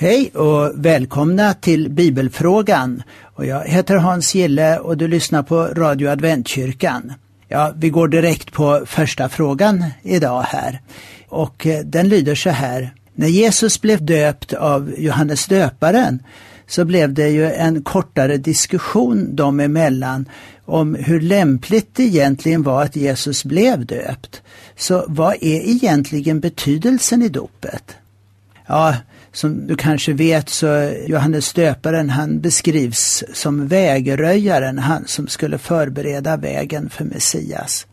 Hej och välkomna till Bibelfrågan. Och jag heter Hans Gille och du lyssnar på Radio Adventkyrkan. Ja, vi går direkt på första frågan idag här. Och eh, den lyder så här. När Jesus blev döpt av Johannes döparen så blev det ju en kortare diskussion dem emellan om hur lämpligt det egentligen var att Jesus blev döpt. Så vad är egentligen betydelsen i dopet? Ja, som du kanske vet så Johannes döparen han beskrivs som vägröjaren, han som skulle förbereda vägen för Messias.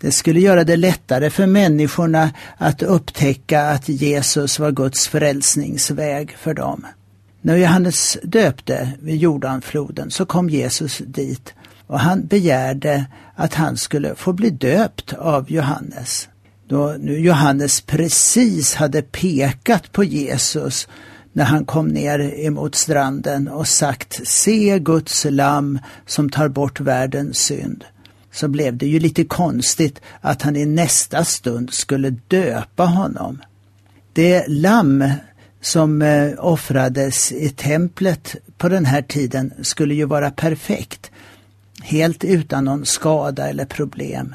Det skulle göra det lättare för människorna att upptäcka att Jesus var Guds frälsningsväg för dem. När Johannes döpte vid Jordanfloden så kom Jesus dit och han begärde att han skulle få bli döpt av Johannes. Då nu Johannes precis hade pekat på Jesus när han kom ner emot stranden och sagt Se Guds lamm som tar bort världens synd. Så blev det ju lite konstigt att han i nästa stund skulle döpa honom. Det lamm som eh, offrades i templet på den här tiden skulle ju vara perfekt. Helt utan någon skada eller problem.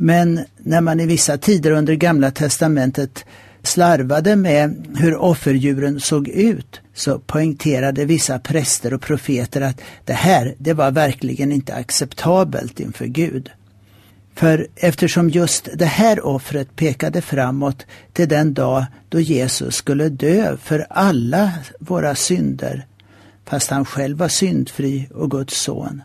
Men när man i vissa tider under Gamla Testamentet slarvade med hur offerdjuren såg ut så poängterade vissa präster och profeter att det här, det var verkligen inte acceptabelt inför Gud. För eftersom just det här offret pekade framåt till den dag då Jesus skulle dö för alla våra synder, fast han själv var syndfri och Guds son,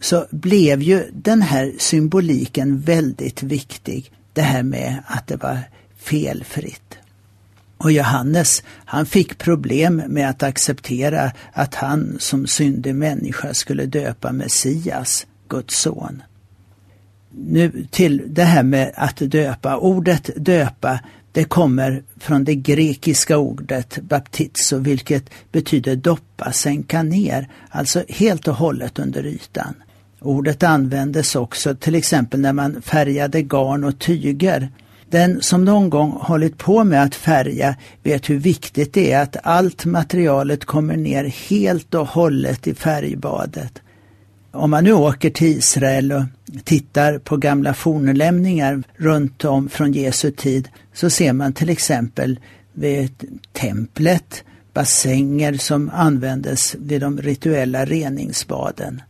så blev ju den här symboliken väldigt viktig. Det här med att det var felfritt. Och Johannes, han fick problem med att acceptera att han som syndig människa skulle döpa Messias, Guds son. Nu till det här med att döpa. Ordet döpa, det kommer från det grekiska ordet baptizo, vilket betyder doppa, sänka ner, alltså helt och hållet under ytan. Ordet användes också till exempel när man färgade garn och tyger. Den som någon gång hållit på med att färga vet hur viktigt det är att allt materialet kommer ner helt och hållet i färgbadet. Om man nu åker till Israel och tittar på gamla fornlämningar runt om från Jesu tid så ser man till exempel vid templet bassänger som användes vid de rituella reningsbaden.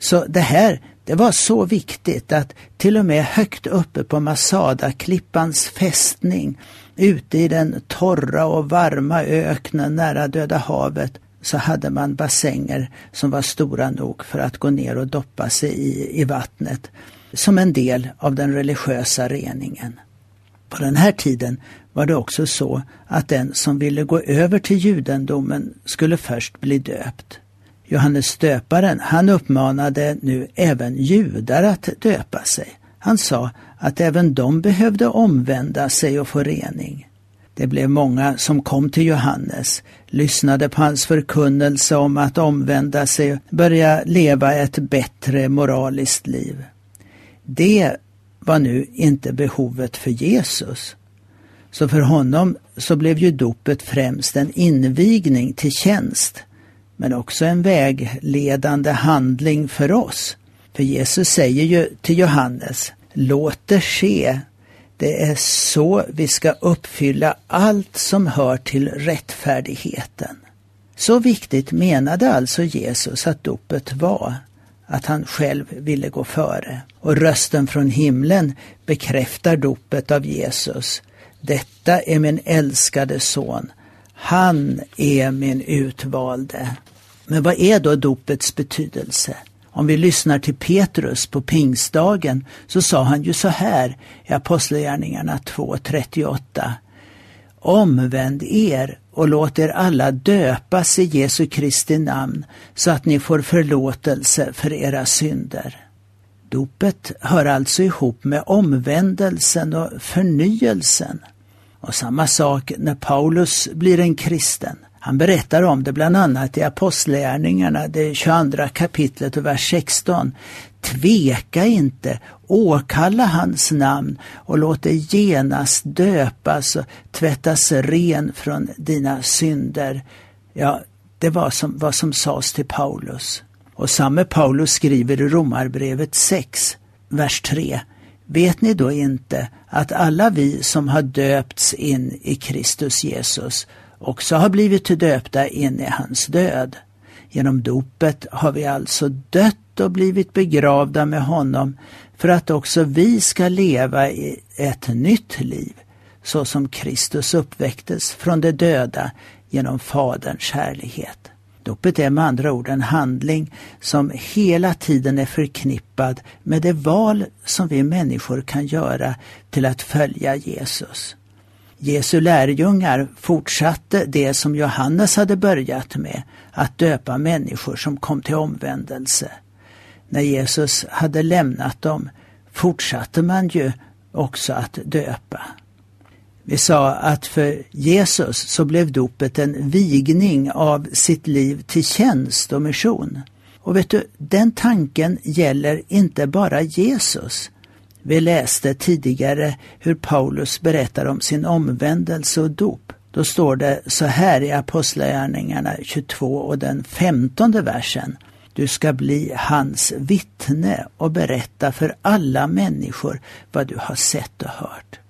Så det här, det var så viktigt att till och med högt uppe på Masada-klippans fästning, ute i den torra och varma öknen nära Döda havet, så hade man bassänger som var stora nog för att gå ner och doppa sig i, i vattnet som en del av den religiösa reningen. På den här tiden var det också så att den som ville gå över till judendomen skulle först bli döpt. Johannes döparen, han uppmanade nu även judar att döpa sig. Han sa att även de behövde omvända sig och få rening. Det blev många som kom till Johannes, lyssnade på hans förkunnelse om att omvända sig och börja leva ett bättre moraliskt liv. Det var nu inte behovet för Jesus. Så för honom så blev ju dopet främst en invigning till tjänst men också en vägledande handling för oss. För Jesus säger ju till Johannes, låt det ske. Det är så vi ska uppfylla allt som hör till rättfärdigheten. Så viktigt menade alltså Jesus att dopet var, att han själv ville gå före. Och rösten från himlen bekräftar dopet av Jesus. Detta är min älskade son. Han är min utvalde. Men vad är då dopets betydelse? Om vi lyssnar till Petrus på pingstdagen så sa han ju så här i Apostlagärningarna 2.38. Omvänd er och låt er alla döpas i Jesu Kristi namn så att ni får förlåtelse för era synder. Dopet hör alltså ihop med omvändelsen och förnyelsen. Och samma sak när Paulus blir en kristen. Han berättar om det bland annat i Apostlagärningarna, det 22 kapitlet och vers 16. Tveka inte, åkalla hans namn och låt dig genast döpas och tvättas ren från dina synder. Ja, det var som, vad som sades till Paulus. Och samme Paulus skriver i Romarbrevet 6, vers 3. Vet ni då inte att alla vi som har döpts in i Kristus Jesus också har blivit döpta in i hans död? Genom dopet har vi alltså dött och blivit begravda med honom för att också vi ska leva i ett nytt liv, så som Kristus uppväcktes från de döda genom Faderns härlighet. Dopet är med andra ord en handling som hela tiden är förknippad med det val som vi människor kan göra till att följa Jesus. Jesu lärjungar fortsatte det som Johannes hade börjat med, att döpa människor som kom till omvändelse. När Jesus hade lämnat dem fortsatte man ju också att döpa. Vi sa att för Jesus så blev dopet en vigning av sitt liv till tjänst och mission. Och vet du, den tanken gäller inte bara Jesus. Vi läste tidigare hur Paulus berättar om sin omvändelse och dop. Då står det så här i Apostlagärningarna 22 och den femtonde versen. Du ska bli hans vittne och berätta för alla människor vad du har sett och hört.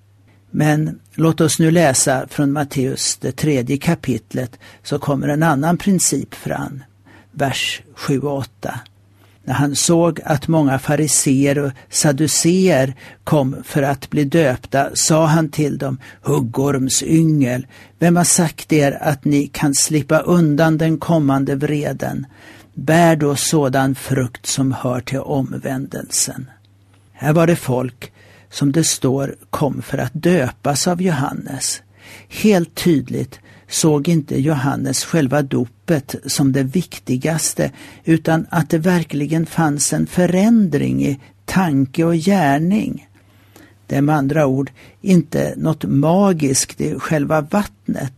Men låt oss nu läsa från Matteus, det tredje kapitlet, så kommer en annan princip fram. Vers 7 och 8. När han såg att många fariseer och saduceer kom för att bli döpta sa han till dem, huggorms yngel, vem har sagt er att ni kan slippa undan den kommande vreden? Bär då sådan frukt som hör till omvändelsen. Här var det folk som det står kom för att döpas av Johannes. Helt tydligt såg inte Johannes själva dopet som det viktigaste utan att det verkligen fanns en förändring i tanke och gärning. Det är med andra ord inte något magiskt i själva vattnet.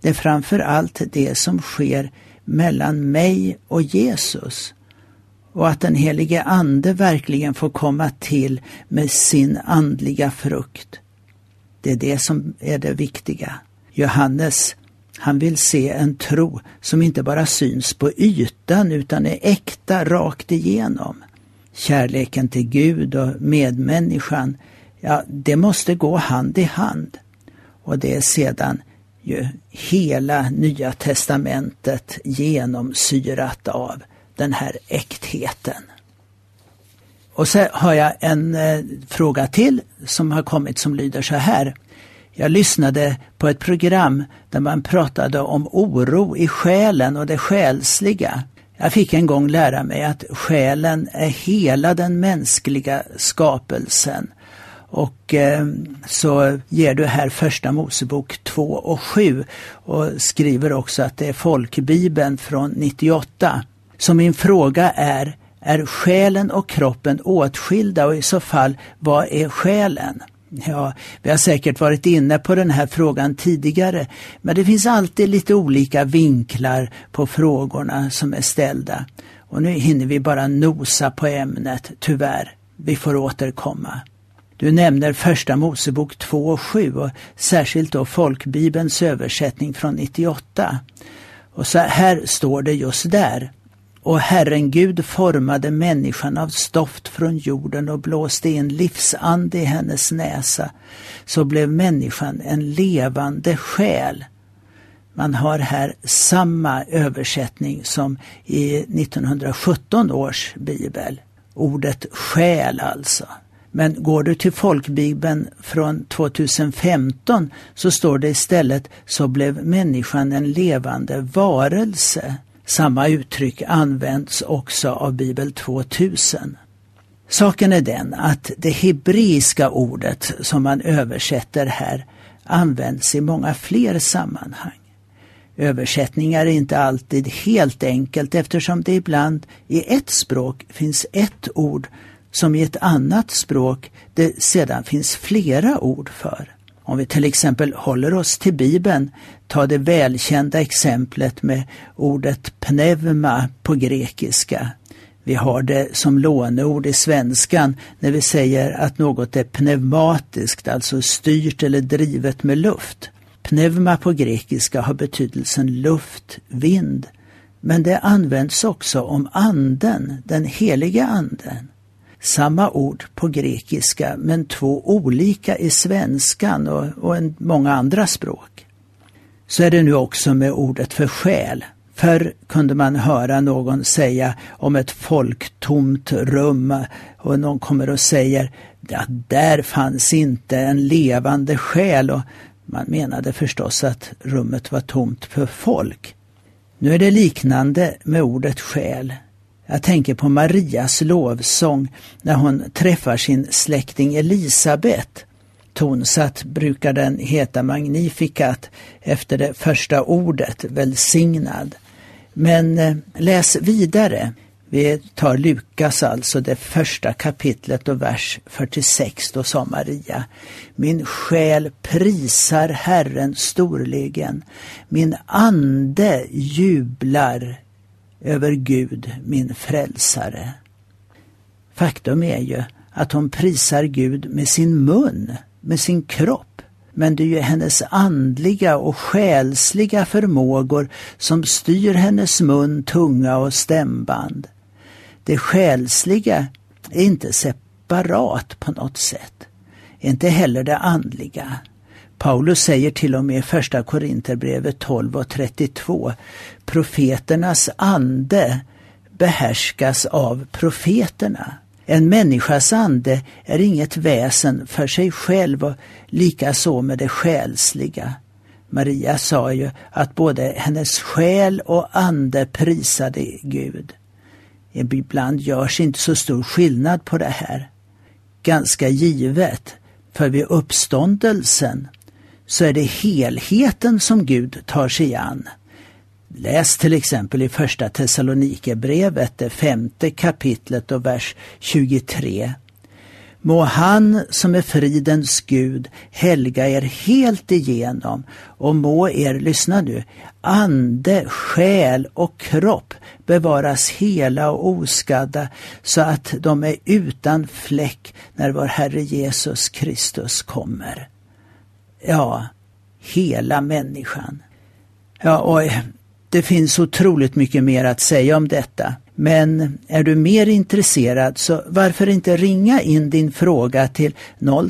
Det är framför allt det som sker mellan mig och Jesus och att den helige Ande verkligen får komma till med sin andliga frukt. Det är det som är det viktiga. Johannes, han vill se en tro som inte bara syns på ytan utan är äkta rakt igenom. Kärleken till Gud och medmänniskan, ja, det måste gå hand i hand. Och det är sedan ju hela Nya testamentet genomsyrat av den här äktheten. Och så har jag en eh, fråga till som har kommit som lyder så här. Jag lyssnade på ett program där man pratade om oro i själen och det själsliga. Jag fick en gång lära mig att själen är hela den mänskliga skapelsen. Och eh, så ger du här första Mosebok 2 och 7 och skriver också att det är folkbibeln från 98. Så min fråga är, är själen och kroppen åtskilda och i så fall, vad är själen? Ja, vi har säkert varit inne på den här frågan tidigare, men det finns alltid lite olika vinklar på frågorna som är ställda. Och nu hinner vi bara nosa på ämnet, tyvärr. Vi får återkomma. Du nämner första Mosebok 2 och 7 och särskilt då folkbibelns översättning från 98. Och så här står det just där. Och Herren Gud formade människan av stoft från jorden och blåste in livsande i hennes näsa. Så blev människan en levande själ. Man har här samma översättning som i 1917 års bibel. Ordet själ alltså. Men går du till folkbibeln från 2015 så står det istället så blev människan en levande varelse. Samma uttryck används också av Bibel 2000. Saken är den att det hebreiska ordet som man översätter här används i många fler sammanhang. Översättningar är inte alltid helt enkelt eftersom det ibland i ett språk finns ett ord som i ett annat språk det sedan finns flera ord för. Om vi till exempel håller oss till Bibeln, ta det välkända exemplet med ordet pneuma på grekiska. Vi har det som låneord i svenskan när vi säger att något är pneumatiskt, alltså styrt eller drivet med luft. Pneuma på grekiska har betydelsen luft, vind, men det används också om anden, den heliga anden. Samma ord på grekiska men två olika i svenskan och, och en, många andra språk. Så är det nu också med ordet för själ. Förr kunde man höra någon säga om ett folktomt rum och någon kommer och säger att där fanns inte en levande själ och man menade förstås att rummet var tomt för folk. Nu är det liknande med ordet själ. Jag tänker på Marias lovsång när hon träffar sin släkting Elisabet. Tonsatt brukar den heta Magnificat efter det första ordet, välsignad. Men eh, läs vidare. Vi tar Lukas alltså, det första kapitlet och vers 46. Då sa Maria, min själ prisar Herren storligen, min ande jublar över Gud, min frälsare. Faktum är ju att hon prisar Gud med sin mun, med sin kropp. Men det är ju hennes andliga och själsliga förmågor som styr hennes mun, tunga och stämband. Det själsliga är inte separat på något sätt. Inte heller det andliga. Paulus säger till och med i första Korinterbrevet 12 och 32 profeternas ande behärskas av profeterna. En människas ande är inget väsen för sig själv och likaså med det själsliga. Maria sa ju att både hennes själ och ande prisade Gud. Ibland görs inte så stor skillnad på det här. Ganska givet, för vid uppståndelsen så är det helheten som Gud tar sig an. Läs till exempel i första Thessalonikerbrevet, det femte kapitlet och vers 23. Må han som är fridens Gud helga er helt igenom och må er, lyssna nu, ande, själ och kropp bevaras hela och oskadda så att de är utan fläck när vår Herre Jesus Kristus kommer. Ja, hela människan. Ja, och det finns otroligt mycket mer att säga om detta. Men är du mer intresserad så varför inte ringa in din fråga till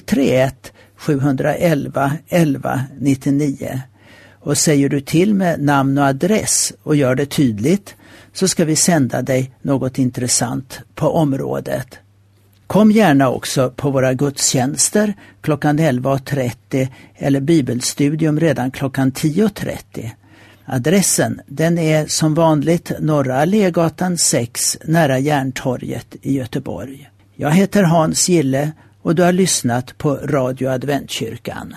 031 711 11 99. Och säger du till med namn och adress och gör det tydligt så ska vi sända dig något intressant på området. Kom gärna också på våra gudstjänster klockan 11.30 eller bibelstudium redan klockan 10.30. Adressen den är som vanligt Norra Allégatan 6 nära Järntorget i Göteborg. Jag heter Hans Gille och du har lyssnat på Radio Adventkyrkan.